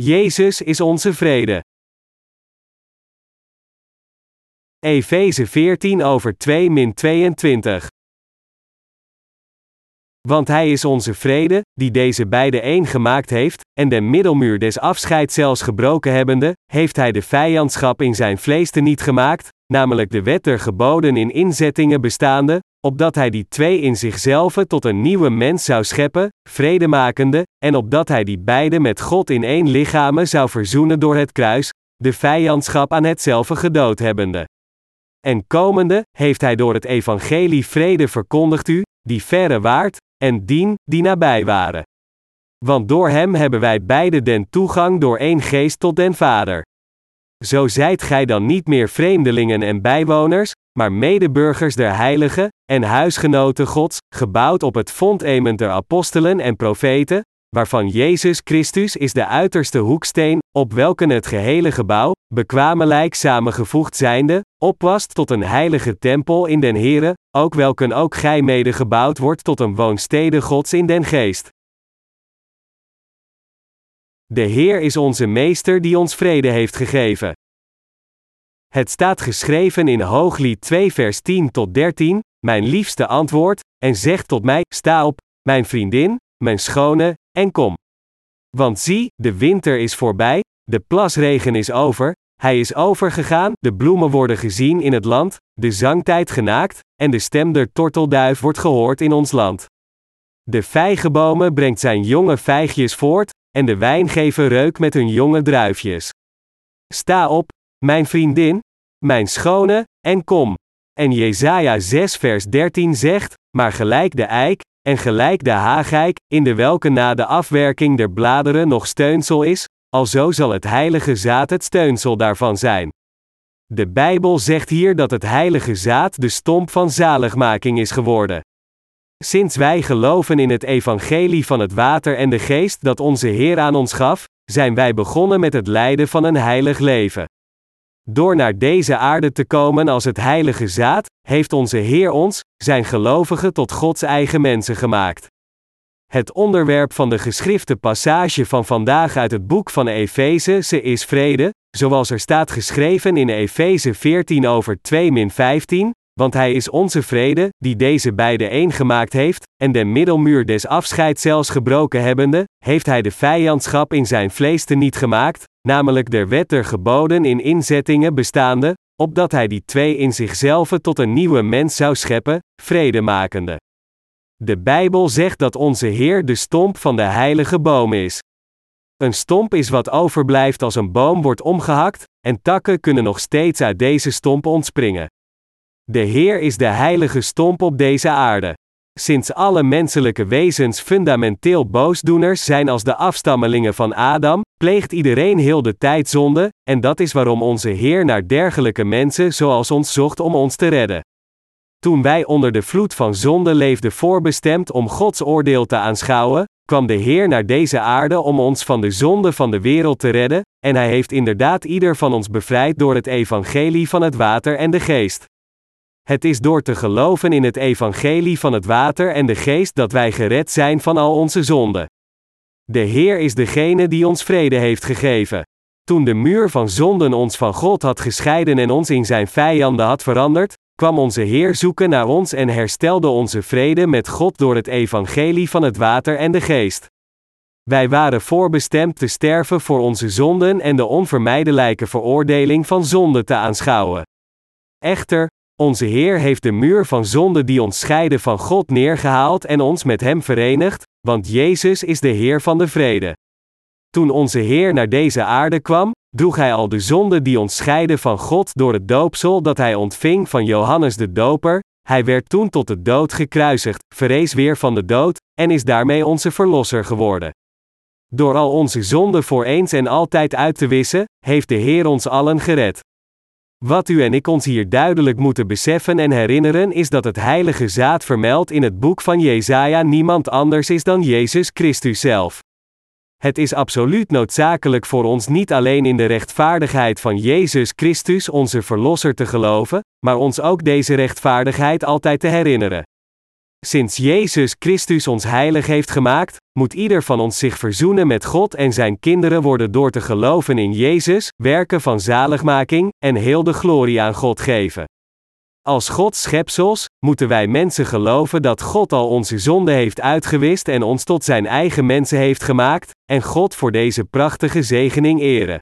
Jezus is onze vrede. Efeze 14 over 2 min 22. Want hij is onze vrede, die deze beide één gemaakt heeft, en de middelmuur des afscheids zelfs gebroken hebbende, heeft hij de vijandschap in zijn vlees te niet gemaakt, namelijk de wet der geboden in inzettingen bestaande, opdat hij die twee in zichzelf tot een nieuwe mens zou scheppen, vredemakende, en opdat hij die beide met God in één lichaam zou verzoenen door het kruis, de vijandschap aan hetzelfde gedood hebbende. En komende, heeft hij door het evangelie vrede verkondigd u, die verre waard, en dien, die nabij waren. Want door hem hebben wij beide den toegang door één geest tot den Vader. Zo zijt gij dan niet meer vreemdelingen en bijwoners, maar medeburgers der heiligen, en huisgenoten Gods, gebouwd op het fondement der apostelen en profeten, waarvan Jezus Christus is de uiterste hoeksteen, op welke het gehele gebouw, bekwamelijk samengevoegd zijnde, opwast tot een heilige tempel in den Here, ook welken ook gij mede gebouwd wordt tot een woonstede Gods in den geest. De Heer is onze Meester die ons vrede heeft gegeven. Het staat geschreven in Hooglied 2 vers 10 tot 13, mijn liefste antwoord, en zegt tot mij, sta op, mijn vriendin, mijn schone, en kom. Want zie, de winter is voorbij, de plasregen is over, hij is overgegaan, de bloemen worden gezien in het land, de zangtijd genaakt, en de stem der tortelduif wordt gehoord in ons land. De vijgenbomen brengt zijn jonge vijgjes voort, en de wijngever reuk met hun jonge druifjes. Sta op, mijn vriendin, mijn schone, en kom. En Jesaja 6 vers 13 zegt, maar gelijk de eik, en gelijk de haagijk, in de welke na de afwerking der bladeren nog steunsel is, alzo zal het heilige zaad het steunsel daarvan zijn. De Bijbel zegt hier dat het heilige zaad de stomp van zaligmaking is geworden. Sinds wij geloven in het evangelie van het water en de geest dat onze Heer aan ons gaf, zijn wij begonnen met het lijden van een heilig leven. Door naar deze aarde te komen als het heilige zaad, heeft onze Heer ons, zijn gelovigen, tot Gods eigen mensen gemaakt. Het onderwerp van de geschrifte passage van vandaag uit het boek van Efeze ze is vrede, zoals er staat geschreven in Efeze 14 over 2 15, want hij is onze vrede, die deze beide één gemaakt heeft, en de middelmuur des afscheids zelfs gebroken hebbende, heeft hij de vijandschap in zijn vlees te niet gemaakt, namelijk der wet der geboden in inzettingen bestaande, opdat hij die twee in zichzelf tot een nieuwe mens zou scheppen, vrede makende. De Bijbel zegt dat onze Heer de stomp van de heilige boom is. Een stomp is wat overblijft als een boom wordt omgehakt, en takken kunnen nog steeds uit deze stomp ontspringen. De Heer is de heilige stomp op deze aarde. Sinds alle menselijke wezens fundamenteel boosdoeners zijn als de afstammelingen van Adam, pleegt iedereen heel de tijd zonde, en dat is waarom onze Heer naar dergelijke mensen zoals ons zocht om ons te redden. Toen wij onder de vloed van zonde leefden voorbestemd om Gods oordeel te aanschouwen, kwam de Heer naar deze aarde om ons van de zonde van de wereld te redden, en Hij heeft inderdaad ieder van ons bevrijd door het evangelie van het water en de geest. Het is door te geloven in het evangelie van het water en de geest dat wij gered zijn van al onze zonden. De Heer is degene die ons vrede heeft gegeven. Toen de muur van zonden ons van God had gescheiden en ons in zijn vijanden had veranderd, kwam onze Heer zoeken naar ons en herstelde onze vrede met God door het evangelie van het water en de geest. Wij waren voorbestemd te sterven voor onze zonden en de onvermijdelijke veroordeling van zonde te aanschouwen. Echter, onze Heer heeft de muur van zonde die ons scheiden van God neergehaald en ons met Hem verenigd, want Jezus is de Heer van de vrede. Toen onze Heer naar deze aarde kwam, droeg Hij al de zonde die ons scheiden van God door het doopsel dat Hij ontving van Johannes de Doper, Hij werd toen tot de dood gekruisigd, verrees weer van de dood, en is daarmee onze Verlosser geworden. Door al onze zonden voor eens en altijd uit te wissen, heeft de Heer ons allen gered. Wat u en ik ons hier duidelijk moeten beseffen en herinneren is dat het heilige zaad vermeld in het boek van Jesaja niemand anders is dan Jezus Christus zelf. Het is absoluut noodzakelijk voor ons niet alleen in de rechtvaardigheid van Jezus Christus onze Verlosser te geloven, maar ons ook deze rechtvaardigheid altijd te herinneren. Sinds Jezus Christus ons heilig heeft gemaakt, moet ieder van ons zich verzoenen met God en zijn kinderen worden door te geloven in Jezus, werken van zaligmaking, en heel de glorie aan God geven. Als Gods schepsels, moeten wij mensen geloven dat God al onze zonde heeft uitgewist en ons tot zijn eigen mensen heeft gemaakt, en God voor deze prachtige zegening eren.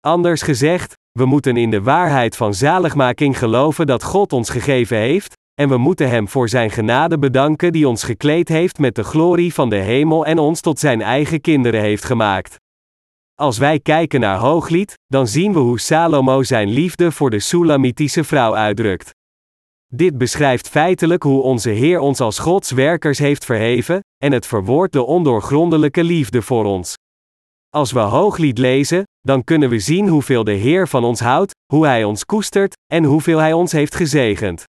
Anders gezegd, we moeten in de waarheid van zaligmaking geloven dat God ons gegeven heeft, en we moeten Hem voor Zijn genade bedanken die ons gekleed heeft met de glorie van de hemel en ons tot Zijn eigen kinderen heeft gemaakt. Als wij kijken naar Hooglied, dan zien we hoe Salomo zijn liefde voor de Sulamitische vrouw uitdrukt. Dit beschrijft feitelijk hoe onze Heer ons als Gods werkers heeft verheven, en het verwoordt de ondoorgrondelijke liefde voor ons. Als we Hooglied lezen, dan kunnen we zien hoeveel de Heer van ons houdt, hoe Hij ons koestert, en hoeveel Hij ons heeft gezegend.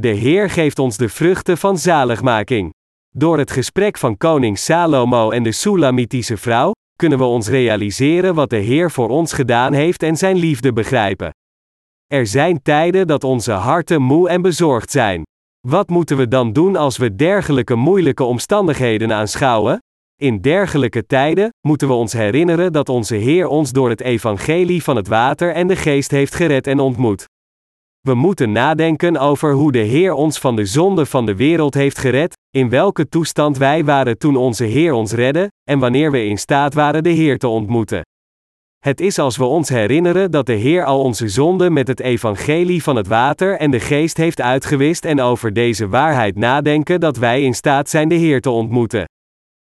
De Heer geeft ons de vruchten van zaligmaking. Door het gesprek van koning Salomo en de Sulamitische vrouw, kunnen we ons realiseren wat de Heer voor ons gedaan heeft en zijn liefde begrijpen. Er zijn tijden dat onze harten moe en bezorgd zijn. Wat moeten we dan doen als we dergelijke moeilijke omstandigheden aanschouwen? In dergelijke tijden moeten we ons herinneren dat onze Heer ons door het evangelie van het water en de geest heeft gered en ontmoet. We moeten nadenken over hoe de Heer ons van de zonde van de wereld heeft gered, in welke toestand wij waren toen onze Heer ons redde, en wanneer we in staat waren de Heer te ontmoeten. Het is als we ons herinneren dat de Heer al onze zonden met het evangelie van het water en de geest heeft uitgewist en over deze waarheid nadenken dat wij in staat zijn de Heer te ontmoeten.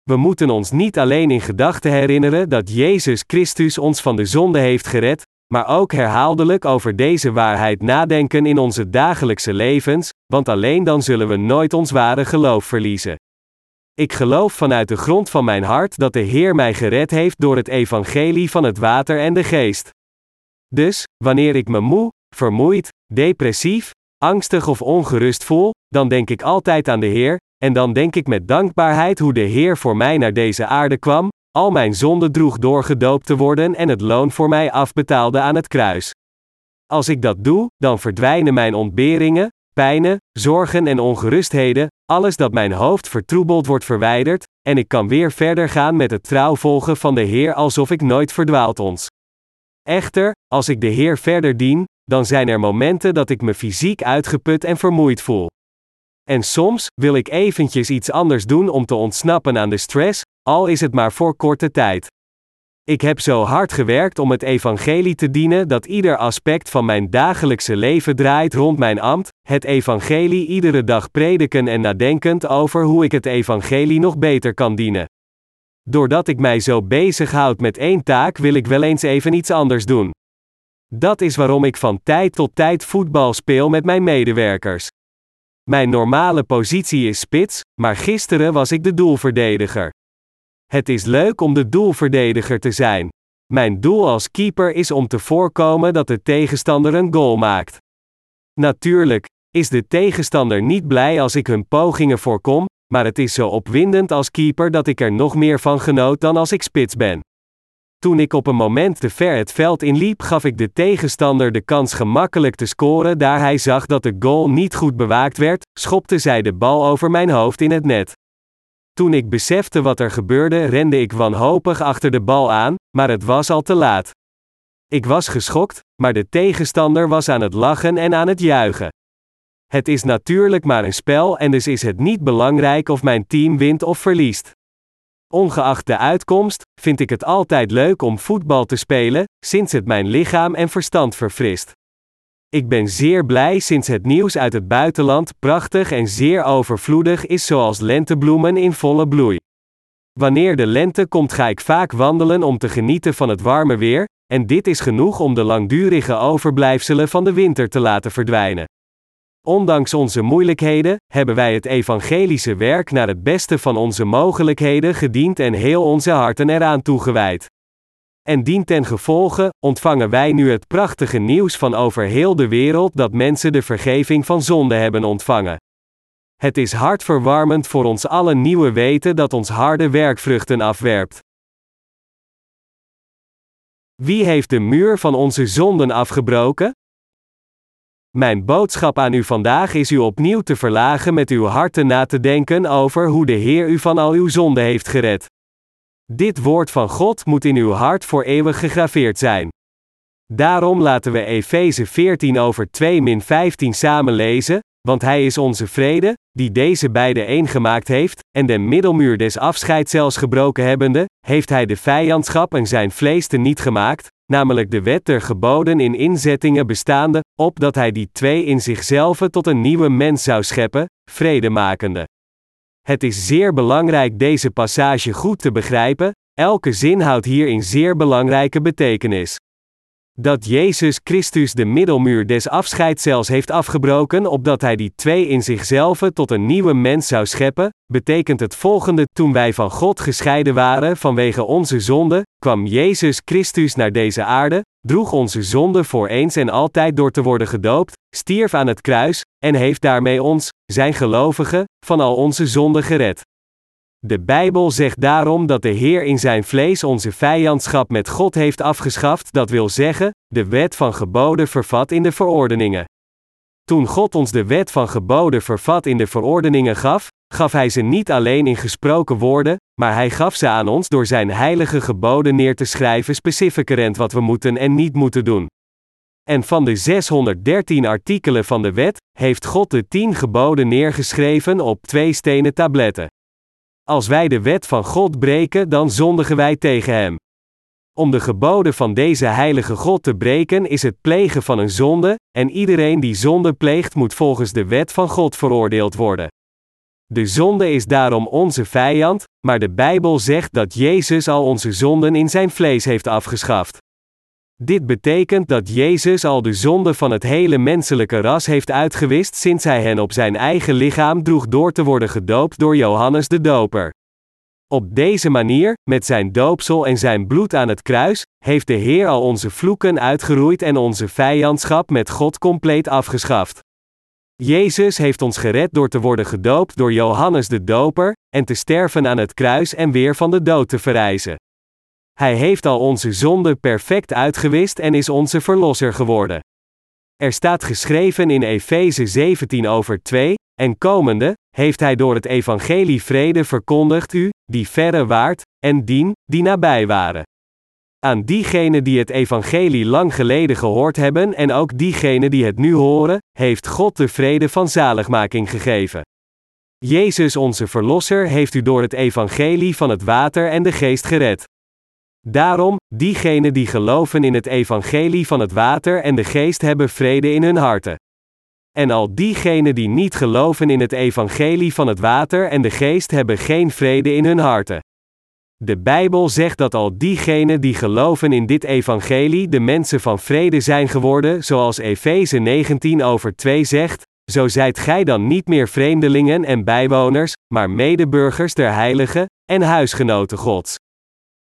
We moeten ons niet alleen in gedachten herinneren dat Jezus Christus ons van de zonde heeft gered, maar ook herhaaldelijk over deze waarheid nadenken in onze dagelijkse levens, want alleen dan zullen we nooit ons ware geloof verliezen. Ik geloof vanuit de grond van mijn hart dat de Heer mij gered heeft door het evangelie van het water en de geest. Dus, wanneer ik me moe, vermoeid, depressief, angstig of ongerust voel, dan denk ik altijd aan de Heer, en dan denk ik met dankbaarheid hoe de Heer voor mij naar deze aarde kwam, al mijn zonden droeg door gedoopt te worden en het loon voor mij afbetaalde aan het kruis. Als ik dat doe, dan verdwijnen mijn ontberingen, pijnen, zorgen en ongerustheden, alles dat mijn hoofd vertroebeld wordt verwijderd, en ik kan weer verder gaan met het trouw volgen van de Heer alsof ik nooit verdwaald ons. Echter, als ik de Heer verder dien, dan zijn er momenten dat ik me fysiek uitgeput en vermoeid voel. En soms wil ik eventjes iets anders doen om te ontsnappen aan de stress, al is het maar voor korte tijd. Ik heb zo hard gewerkt om het evangelie te dienen dat ieder aspect van mijn dagelijkse leven draait rond mijn ambt, het evangelie iedere dag prediken en nadenkend over hoe ik het evangelie nog beter kan dienen. Doordat ik mij zo bezighoud met één taak wil ik wel eens even iets anders doen. Dat is waarom ik van tijd tot tijd voetbal speel met mijn medewerkers. Mijn normale positie is spits, maar gisteren was ik de doelverdediger. Het is leuk om de doelverdediger te zijn. Mijn doel als keeper is om te voorkomen dat de tegenstander een goal maakt. Natuurlijk is de tegenstander niet blij als ik hun pogingen voorkom, maar het is zo opwindend als keeper dat ik er nog meer van genoot dan als ik spits ben. Toen ik op een moment te ver het veld inliep, gaf ik de tegenstander de kans gemakkelijk te scoren. Daar hij zag dat de goal niet goed bewaakt werd, schopte zij de bal over mijn hoofd in het net. Toen ik besefte wat er gebeurde, rende ik wanhopig achter de bal aan, maar het was al te laat. Ik was geschokt, maar de tegenstander was aan het lachen en aan het juichen. Het is natuurlijk maar een spel en dus is het niet belangrijk of mijn team wint of verliest. Ongeacht de uitkomst, vind ik het altijd leuk om voetbal te spelen, sinds het mijn lichaam en verstand verfrist. Ik ben zeer blij sinds het nieuws uit het buitenland prachtig en zeer overvloedig is zoals lentebloemen in volle bloei. Wanneer de lente komt ga ik vaak wandelen om te genieten van het warme weer, en dit is genoeg om de langdurige overblijfselen van de winter te laten verdwijnen. Ondanks onze moeilijkheden, hebben wij het evangelische werk naar het beste van onze mogelijkheden gediend en heel onze harten eraan toegewijd. En dien ten gevolge, ontvangen wij nu het prachtige nieuws van over heel de wereld dat mensen de vergeving van zonde hebben ontvangen. Het is hartverwarmend voor ons allen nieuwe weten dat ons harde werkvruchten afwerpt. Wie heeft de muur van onze zonden afgebroken? Mijn boodschap aan u vandaag is u opnieuw te verlagen met uw harten na te denken over hoe de Heer u van al uw zonden heeft gered. Dit woord van God moet in uw hart voor eeuwig gegraveerd zijn. Daarom laten we Efeze 14 over 2 min 15 samen lezen, want Hij is onze vrede, die deze beide één gemaakt heeft, en de middelmuur des afscheids zelfs gebroken hebbende, heeft Hij de vijandschap en zijn vlees te niet gemaakt, namelijk de wet der geboden in inzettingen bestaande, opdat Hij die twee in zichzelf tot een nieuwe mens zou scheppen, vredemakende. Het is zeer belangrijk deze passage goed te begrijpen, elke zin houdt hierin zeer belangrijke betekenis. Dat Jezus Christus de middelmuur des afscheids zelfs heeft afgebroken opdat hij die twee in zichzelf tot een nieuwe mens zou scheppen, betekent het volgende: toen wij van God gescheiden waren vanwege onze zonde, kwam Jezus Christus naar deze aarde, droeg onze zonde voor eens en altijd door te worden gedoopt, stierf aan het kruis, en heeft daarmee ons, zijn gelovigen, van al onze zonden gered. De Bijbel zegt daarom dat de Heer in zijn vlees onze vijandschap met God heeft afgeschaft, dat wil zeggen, de wet van geboden vervat in de verordeningen. Toen God ons de wet van geboden vervat in de verordeningen gaf, gaf Hij ze niet alleen in gesproken woorden, maar Hij gaf ze aan ons door Zijn heilige geboden neer te schrijven specificerend wat we moeten en niet moeten doen. En van de 613 artikelen van de wet, heeft God de 10 geboden neergeschreven op twee stenen tabletten. Als wij de wet van God breken, dan zondigen wij tegen Hem. Om de geboden van deze heilige God te breken is het plegen van een zonde, en iedereen die zonde pleegt moet volgens de wet van God veroordeeld worden. De zonde is daarom onze vijand, maar de Bijbel zegt dat Jezus al onze zonden in zijn vlees heeft afgeschaft. Dit betekent dat Jezus al de zonde van het hele menselijke ras heeft uitgewist sinds hij hen op zijn eigen lichaam droeg door te worden gedoopt door Johannes de Doper. Op deze manier, met zijn doopsel en zijn bloed aan het kruis, heeft de Heer al onze vloeken uitgeroeid en onze vijandschap met God compleet afgeschaft. Jezus heeft ons gered door te worden gedoopt door Johannes de Doper, en te sterven aan het kruis en weer van de dood te verrijzen. Hij heeft al onze zonden perfect uitgewist en is onze verlosser geworden. Er staat geschreven in Efeze 17 over 2, en komende, heeft hij door het evangelie vrede verkondigd u, die verre waart, en dien, die nabij waren. Aan diegenen die het evangelie lang geleden gehoord hebben en ook diegenen die het nu horen, heeft God de vrede van zaligmaking gegeven. Jezus onze Verlosser heeft u door het evangelie van het water en de geest gered. Daarom, diegenen die geloven in het evangelie van het water en de geest hebben vrede in hun harten. En al diegenen die niet geloven in het evangelie van het water en de geest hebben geen vrede in hun harten. De Bijbel zegt dat al diegenen die geloven in dit evangelie de mensen van vrede zijn geworden, zoals Efeze 19 over 2 zegt, zo zijt gij dan niet meer vreemdelingen en bijwoners, maar medeburgers der heiligen, en huisgenoten Gods.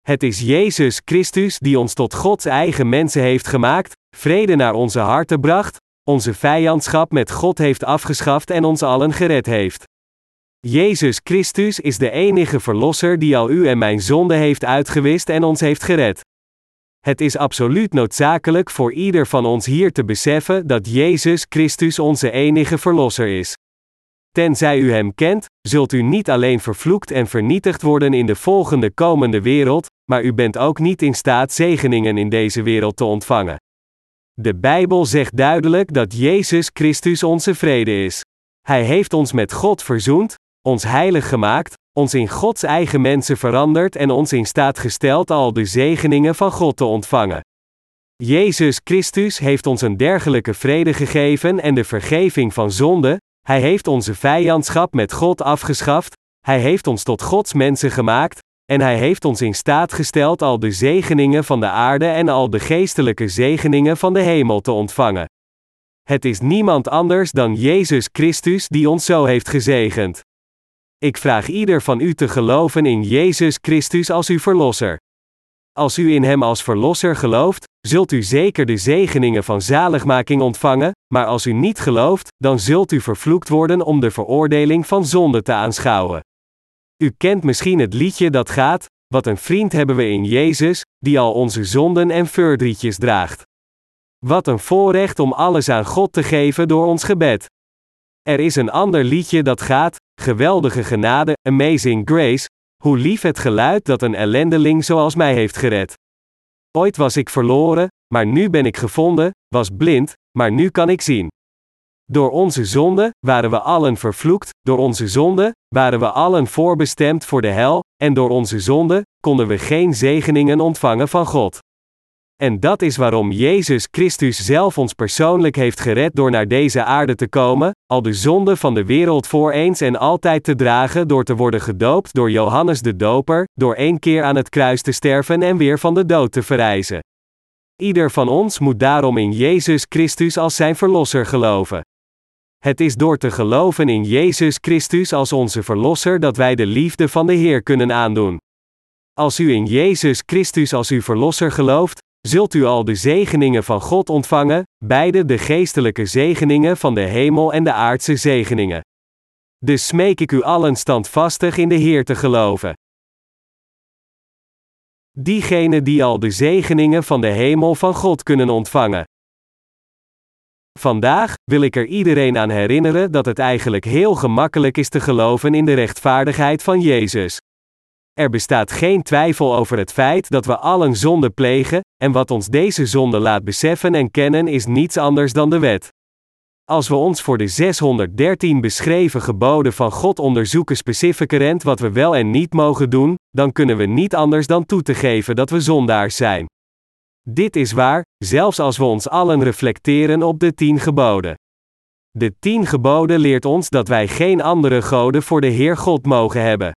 Het is Jezus Christus die ons tot Gods eigen mensen heeft gemaakt, vrede naar onze harten bracht, onze vijandschap met God heeft afgeschaft en ons allen gered heeft. Jezus Christus is de enige Verlosser die al u en mijn zonde heeft uitgewist en ons heeft gered. Het is absoluut noodzakelijk voor ieder van ons hier te beseffen dat Jezus Christus onze enige Verlosser is. Tenzij u Hem kent, zult u niet alleen vervloekt en vernietigd worden in de volgende komende wereld, maar u bent ook niet in staat zegeningen in deze wereld te ontvangen. De Bijbel zegt duidelijk dat Jezus Christus onze vrede is. Hij heeft ons met God verzoend, ons heilig gemaakt, ons in Gods eigen mensen veranderd en ons in staat gesteld al de zegeningen van God te ontvangen. Jezus Christus heeft ons een dergelijke vrede gegeven en de vergeving van zonde, hij heeft onze vijandschap met God afgeschaft, hij heeft ons tot Gods mensen gemaakt, en hij heeft ons in staat gesteld al de zegeningen van de aarde en al de geestelijke zegeningen van de hemel te ontvangen. Het is niemand anders dan Jezus Christus die ons zo heeft gezegend. Ik vraag ieder van u te geloven in Jezus Christus als uw Verlosser. Als u in Hem als Verlosser gelooft, zult u zeker de zegeningen van zaligmaking ontvangen, maar als u niet gelooft, dan zult u vervloekt worden om de veroordeling van zonde te aanschouwen. U kent misschien het liedje dat gaat: Wat een vriend hebben we in Jezus, die al onze zonden en verdrietjes draagt. Wat een voorrecht om alles aan God te geven door ons gebed. Er is een ander liedje dat gaat: Geweldige genade, Amazing Grace. Hoe lief het geluid dat een ellendeling zoals mij heeft gered. Ooit was ik verloren, maar nu ben ik gevonden, was blind, maar nu kan ik zien. Door onze zonde waren we allen vervloekt, door onze zonde waren we allen voorbestemd voor de hel, en door onze zonde konden we geen zegeningen ontvangen van God. En dat is waarom Jezus Christus zelf ons persoonlijk heeft gered door naar deze aarde te komen, al de zonde van de wereld voor eens en altijd te dragen door te worden gedoopt door Johannes de Doper, door één keer aan het kruis te sterven en weer van de dood te verrijzen. Ieder van ons moet daarom in Jezus Christus als zijn verlosser geloven. Het is door te geloven in Jezus Christus als onze Verlosser dat wij de liefde van de Heer kunnen aandoen. Als u in Jezus Christus als uw Verlosser gelooft, zult u al de zegeningen van God ontvangen, beide de geestelijke zegeningen van de hemel en de aardse zegeningen. Dus smeek ik u allen standvastig in de Heer te geloven. Diegenen die al de zegeningen van de hemel van God kunnen ontvangen. Vandaag wil ik er iedereen aan herinneren dat het eigenlijk heel gemakkelijk is te geloven in de rechtvaardigheid van Jezus. Er bestaat geen twijfel over het feit dat we allen zonde plegen, en wat ons deze zonde laat beseffen en kennen is niets anders dan de wet. Als we ons voor de 613 beschreven geboden van God onderzoeken specificerend wat we wel en niet mogen doen, dan kunnen we niet anders dan toe te geven dat we zondaars zijn. Dit is waar, zelfs als we ons allen reflecteren op de tien geboden. De tien geboden leert ons dat wij geen andere goden voor de Heer God mogen hebben.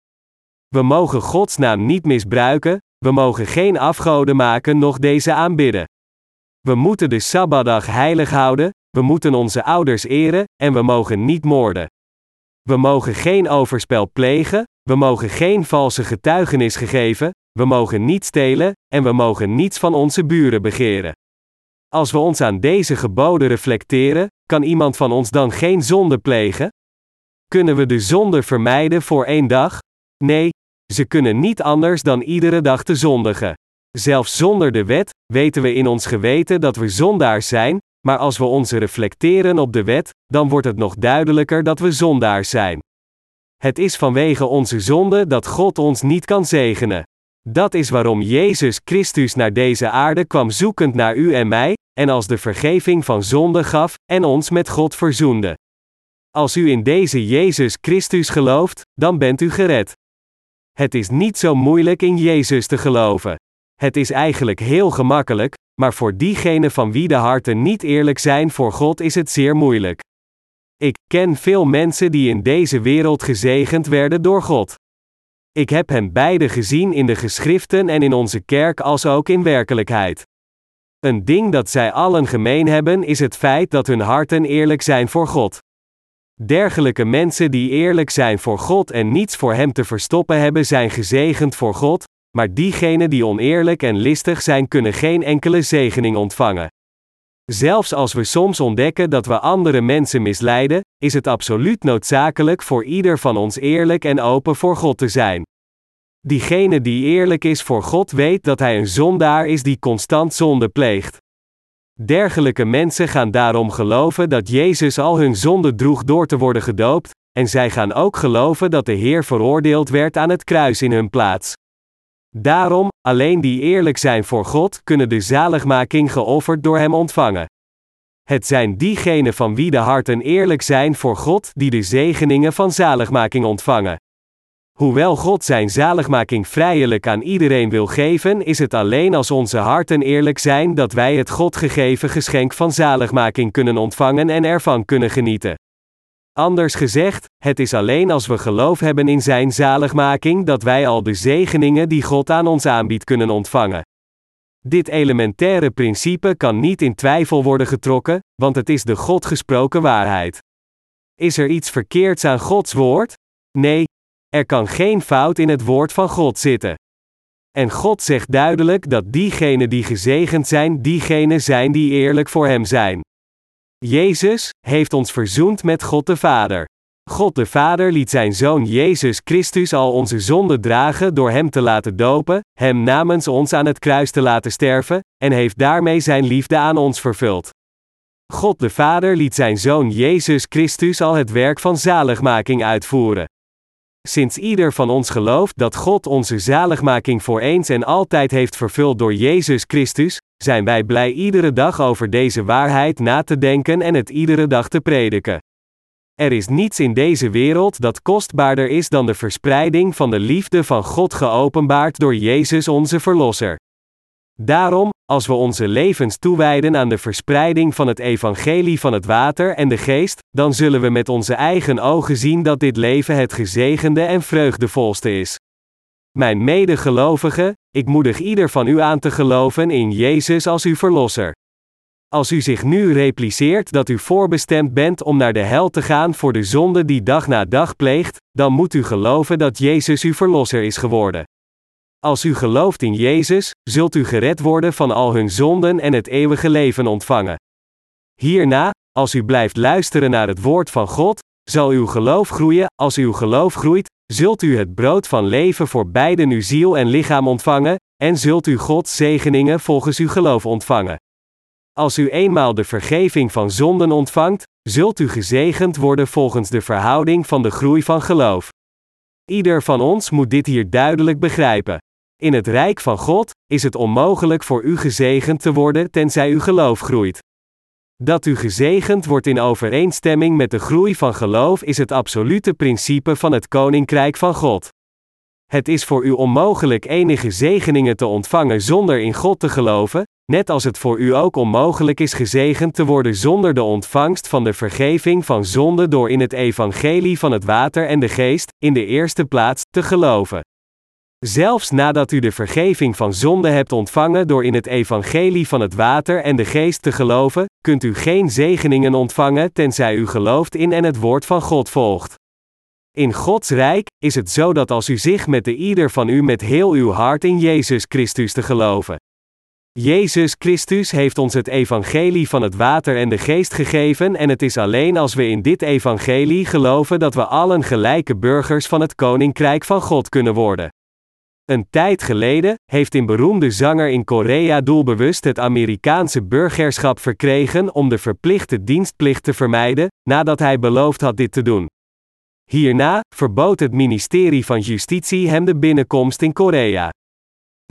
We mogen Gods naam niet misbruiken, we mogen geen afgoden maken noch deze aanbidden. We moeten de Sabbatdag heilig houden, we moeten onze ouders eren, en we mogen niet moorden. We mogen geen overspel plegen, we mogen geen valse getuigenis geven, we mogen niet stelen, en we mogen niets van onze buren begeren. Als we ons aan deze geboden reflecteren, kan iemand van ons dan geen zonde plegen? Kunnen we de zonde vermijden voor één dag? Nee, ze kunnen niet anders dan iedere dag te zondigen. Zelfs zonder de wet, weten we in ons geweten dat we zondaars zijn, maar als we ons reflecteren op de wet, dan wordt het nog duidelijker dat we zondaars zijn. Het is vanwege onze zonde dat God ons niet kan zegenen. Dat is waarom Jezus Christus naar deze aarde kwam zoekend naar u en mij, en als de vergeving van zonde gaf, en ons met God verzoende. Als u in deze Jezus Christus gelooft, dan bent u gered. Het is niet zo moeilijk in Jezus te geloven. Het is eigenlijk heel gemakkelijk, maar voor diegenen van wie de harten niet eerlijk zijn voor God is het zeer moeilijk. Ik ken veel mensen die in deze wereld gezegend werden door God. Ik heb hen beide gezien in de geschriften en in onze kerk als ook in werkelijkheid. Een ding dat zij allen gemeen hebben is het feit dat hun harten eerlijk zijn voor God. Dergelijke mensen die eerlijk zijn voor God en niets voor Hem te verstoppen hebben, zijn gezegend voor God, maar diegenen die oneerlijk en listig zijn, kunnen geen enkele zegening ontvangen. Zelfs als we soms ontdekken dat we andere mensen misleiden, is het absoluut noodzakelijk voor ieder van ons eerlijk en open voor God te zijn. Diegene die eerlijk is voor God weet dat hij een zondaar is die constant zonde pleegt. Dergelijke mensen gaan daarom geloven dat Jezus al hun zonde droeg door te worden gedoopt, en zij gaan ook geloven dat de Heer veroordeeld werd aan het kruis in hun plaats. Daarom, alleen die eerlijk zijn voor God kunnen de zaligmaking geofferd door Hem ontvangen. Het zijn diegenen van wie de harten eerlijk zijn voor God die de zegeningen van zaligmaking ontvangen. Hoewel God zijn zaligmaking vrijelijk aan iedereen wil geven, is het alleen als onze harten eerlijk zijn dat wij het God gegeven geschenk van zaligmaking kunnen ontvangen en ervan kunnen genieten. Anders gezegd, het is alleen als we geloof hebben in Zijn zaligmaking dat wij al de zegeningen die God aan ons aanbiedt kunnen ontvangen. Dit elementaire principe kan niet in twijfel worden getrokken, want het is de God gesproken waarheid. Is er iets verkeerds aan Gods woord? Nee, er kan geen fout in het woord van God zitten. En God zegt duidelijk dat diegenen die gezegend zijn, diegenen zijn die eerlijk voor Hem zijn. Jezus heeft ons verzoend met God de Vader. God de Vader liet zijn Zoon Jezus Christus al onze zonden dragen door Hem te laten dopen, Hem namens ons aan het kruis te laten sterven, en heeft daarmee Zijn liefde aan ons vervuld. God de Vader liet Zijn Zoon Jezus Christus al het werk van zaligmaking uitvoeren. Sinds ieder van ons gelooft dat God onze zaligmaking voor eens en altijd heeft vervuld door Jezus Christus, zijn wij blij iedere dag over deze waarheid na te denken en het iedere dag te prediken. Er is niets in deze wereld dat kostbaarder is dan de verspreiding van de liefde van God geopenbaard door Jezus onze Verlosser. Daarom, als we onze levens toewijden aan de verspreiding van het evangelie van het water en de geest, dan zullen we met onze eigen ogen zien dat dit leven het gezegende en vreugdevolste is. Mijn medegelovigen, ik moedig ieder van u aan te geloven in Jezus als uw Verlosser. Als u zich nu repliceert dat u voorbestemd bent om naar de hel te gaan voor de zonde die dag na dag pleegt, dan moet u geloven dat Jezus uw Verlosser is geworden. Als u gelooft in Jezus, zult u gered worden van al hun zonden en het eeuwige leven ontvangen. Hierna, als u blijft luisteren naar het woord van God, zal uw geloof groeien, als uw geloof groeit, zult u het brood van leven voor beiden uw ziel en lichaam ontvangen, en zult u Gods zegeningen volgens uw geloof ontvangen. Als u eenmaal de vergeving van zonden ontvangt, zult u gezegend worden volgens de verhouding van de groei van geloof. Ieder van ons moet dit hier duidelijk begrijpen. In het rijk van God is het onmogelijk voor u gezegend te worden tenzij uw geloof groeit. Dat u gezegend wordt in overeenstemming met de groei van geloof is het absolute principe van het koninkrijk van God. Het is voor u onmogelijk enige zegeningen te ontvangen zonder in God te geloven, net als het voor u ook onmogelijk is gezegend te worden zonder de ontvangst van de vergeving van zonde door in het evangelie van het water en de geest, in de eerste plaats, te geloven. Zelfs nadat u de vergeving van zonde hebt ontvangen door in het evangelie van het water en de geest te geloven, kunt u geen zegeningen ontvangen tenzij u gelooft in en het woord van God volgt. In Gods rijk is het zo dat als u zich met de ieder van u met heel uw hart in Jezus Christus te geloven. Jezus Christus heeft ons het evangelie van het water en de geest gegeven en het is alleen als we in dit evangelie geloven dat we allen gelijke burgers van het koninkrijk van God kunnen worden. Een tijd geleden heeft een beroemde zanger in Korea doelbewust het Amerikaanse burgerschap verkregen om de verplichte dienstplicht te vermijden, nadat hij beloofd had dit te doen. Hierna verbood het ministerie van Justitie hem de binnenkomst in Korea.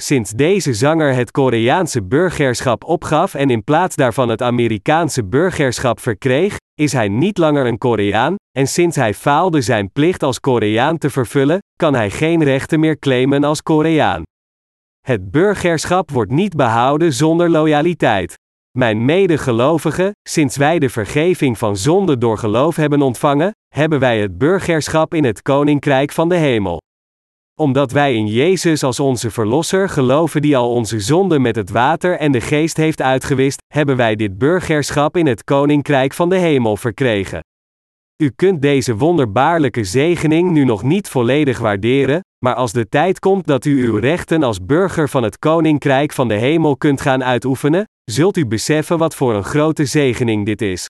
Sinds deze zanger het Koreaanse burgerschap opgaf en in plaats daarvan het Amerikaanse burgerschap verkreeg, is hij niet langer een Koreaan, en sinds hij faalde zijn plicht als Koreaan te vervullen, kan hij geen rechten meer claimen als Koreaan. Het burgerschap wordt niet behouden zonder loyaliteit. Mijn medegelovigen, sinds wij de vergeving van zonde door geloof hebben ontvangen, hebben wij het burgerschap in het koninkrijk van de hemel omdat wij in Jezus als onze Verlosser geloven die al onze zonden met het water en de geest heeft uitgewist, hebben wij dit burgerschap in het Koninkrijk van de Hemel verkregen. U kunt deze wonderbaarlijke zegening nu nog niet volledig waarderen, maar als de tijd komt dat u uw rechten als burger van het Koninkrijk van de Hemel kunt gaan uitoefenen, zult u beseffen wat voor een grote zegening dit is.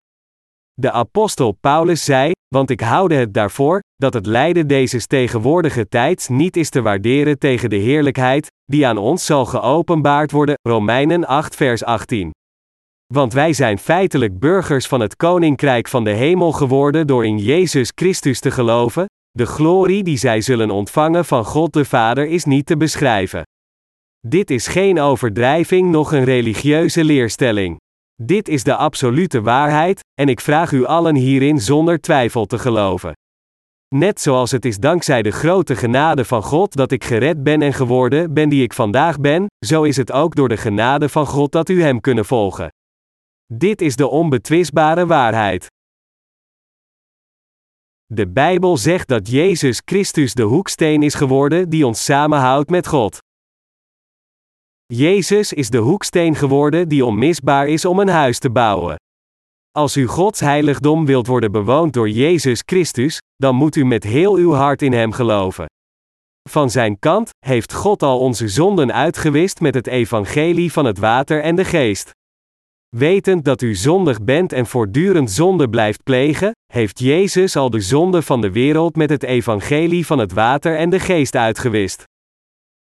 De apostel Paulus zei: Want ik houde het daarvoor, dat het lijden deze tegenwoordige tijds niet is te waarderen tegen de heerlijkheid, die aan ons zal geopenbaard worden. Romeinen 8, vers 18. Want wij zijn feitelijk burgers van het koninkrijk van de hemel geworden door in Jezus Christus te geloven. De glorie die zij zullen ontvangen van God de Vader is niet te beschrijven. Dit is geen overdrijving, noch een religieuze leerstelling. Dit is de absolute waarheid, en ik vraag u allen hierin zonder twijfel te geloven. Net zoals het is dankzij de grote genade van God dat ik gered ben en geworden ben die ik vandaag ben, zo is het ook door de genade van God dat u Hem kunnen volgen. Dit is de onbetwistbare waarheid. De Bijbel zegt dat Jezus Christus de hoeksteen is geworden die ons samenhoudt met God. Jezus is de hoeksteen geworden die onmisbaar is om een huis te bouwen. Als u Gods heiligdom wilt worden bewoond door Jezus Christus, dan moet u met heel uw hart in Hem geloven. Van Zijn kant heeft God al onze zonden uitgewist met het evangelie van het water en de geest. Wetend dat u zondig bent en voortdurend zonde blijft plegen, heeft Jezus al de zonde van de wereld met het evangelie van het water en de geest uitgewist.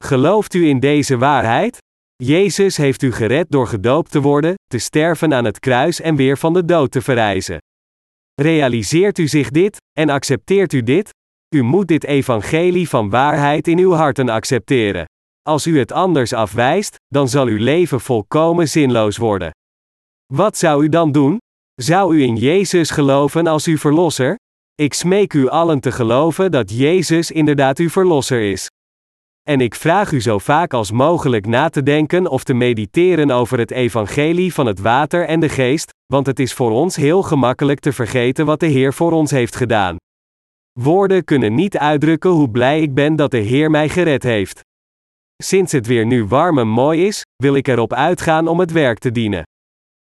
Gelooft u in deze waarheid? Jezus heeft u gered door gedoopt te worden, te sterven aan het kruis en weer van de dood te verrijzen. Realiseert u zich dit, en accepteert u dit? U moet dit evangelie van waarheid in uw harten accepteren. Als u het anders afwijst, dan zal uw leven volkomen zinloos worden. Wat zou u dan doen? Zou u in Jezus geloven als uw verlosser? Ik smeek u allen te geloven dat Jezus inderdaad uw verlosser is. En ik vraag u zo vaak als mogelijk na te denken of te mediteren over het evangelie van het water en de geest, want het is voor ons heel gemakkelijk te vergeten wat de Heer voor ons heeft gedaan. Woorden kunnen niet uitdrukken hoe blij ik ben dat de Heer mij gered heeft. Sinds het weer nu warm en mooi is, wil ik erop uitgaan om het werk te dienen.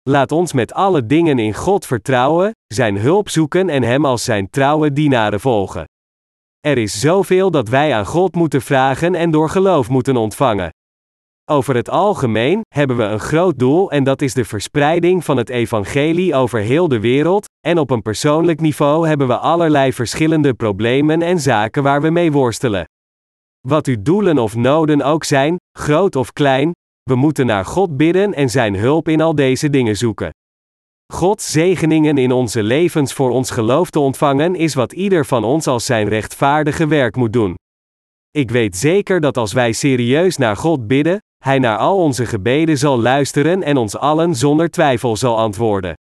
Laat ons met alle dingen in God vertrouwen, Zijn hulp zoeken en Hem als Zijn trouwe dienaren volgen. Er is zoveel dat wij aan God moeten vragen en door geloof moeten ontvangen. Over het algemeen hebben we een groot doel en dat is de verspreiding van het evangelie over heel de wereld, en op een persoonlijk niveau hebben we allerlei verschillende problemen en zaken waar we mee worstelen. Wat uw doelen of noden ook zijn, groot of klein, we moeten naar God bidden en Zijn hulp in al deze dingen zoeken. Gods zegeningen in onze levens voor ons geloof te ontvangen is wat ieder van ons als zijn rechtvaardige werk moet doen. Ik weet zeker dat als wij serieus naar God bidden, Hij naar al onze gebeden zal luisteren en ons allen zonder twijfel zal antwoorden.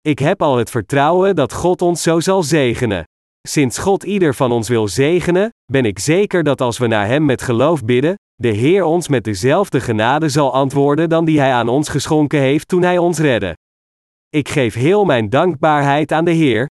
Ik heb al het vertrouwen dat God ons zo zal zegenen. Sinds God ieder van ons wil zegenen, ben ik zeker dat als we naar Hem met geloof bidden, de Heer ons met dezelfde genade zal antwoorden dan die Hij aan ons geschonken heeft toen Hij ons redde. Ik geef heel mijn dankbaarheid aan de Heer,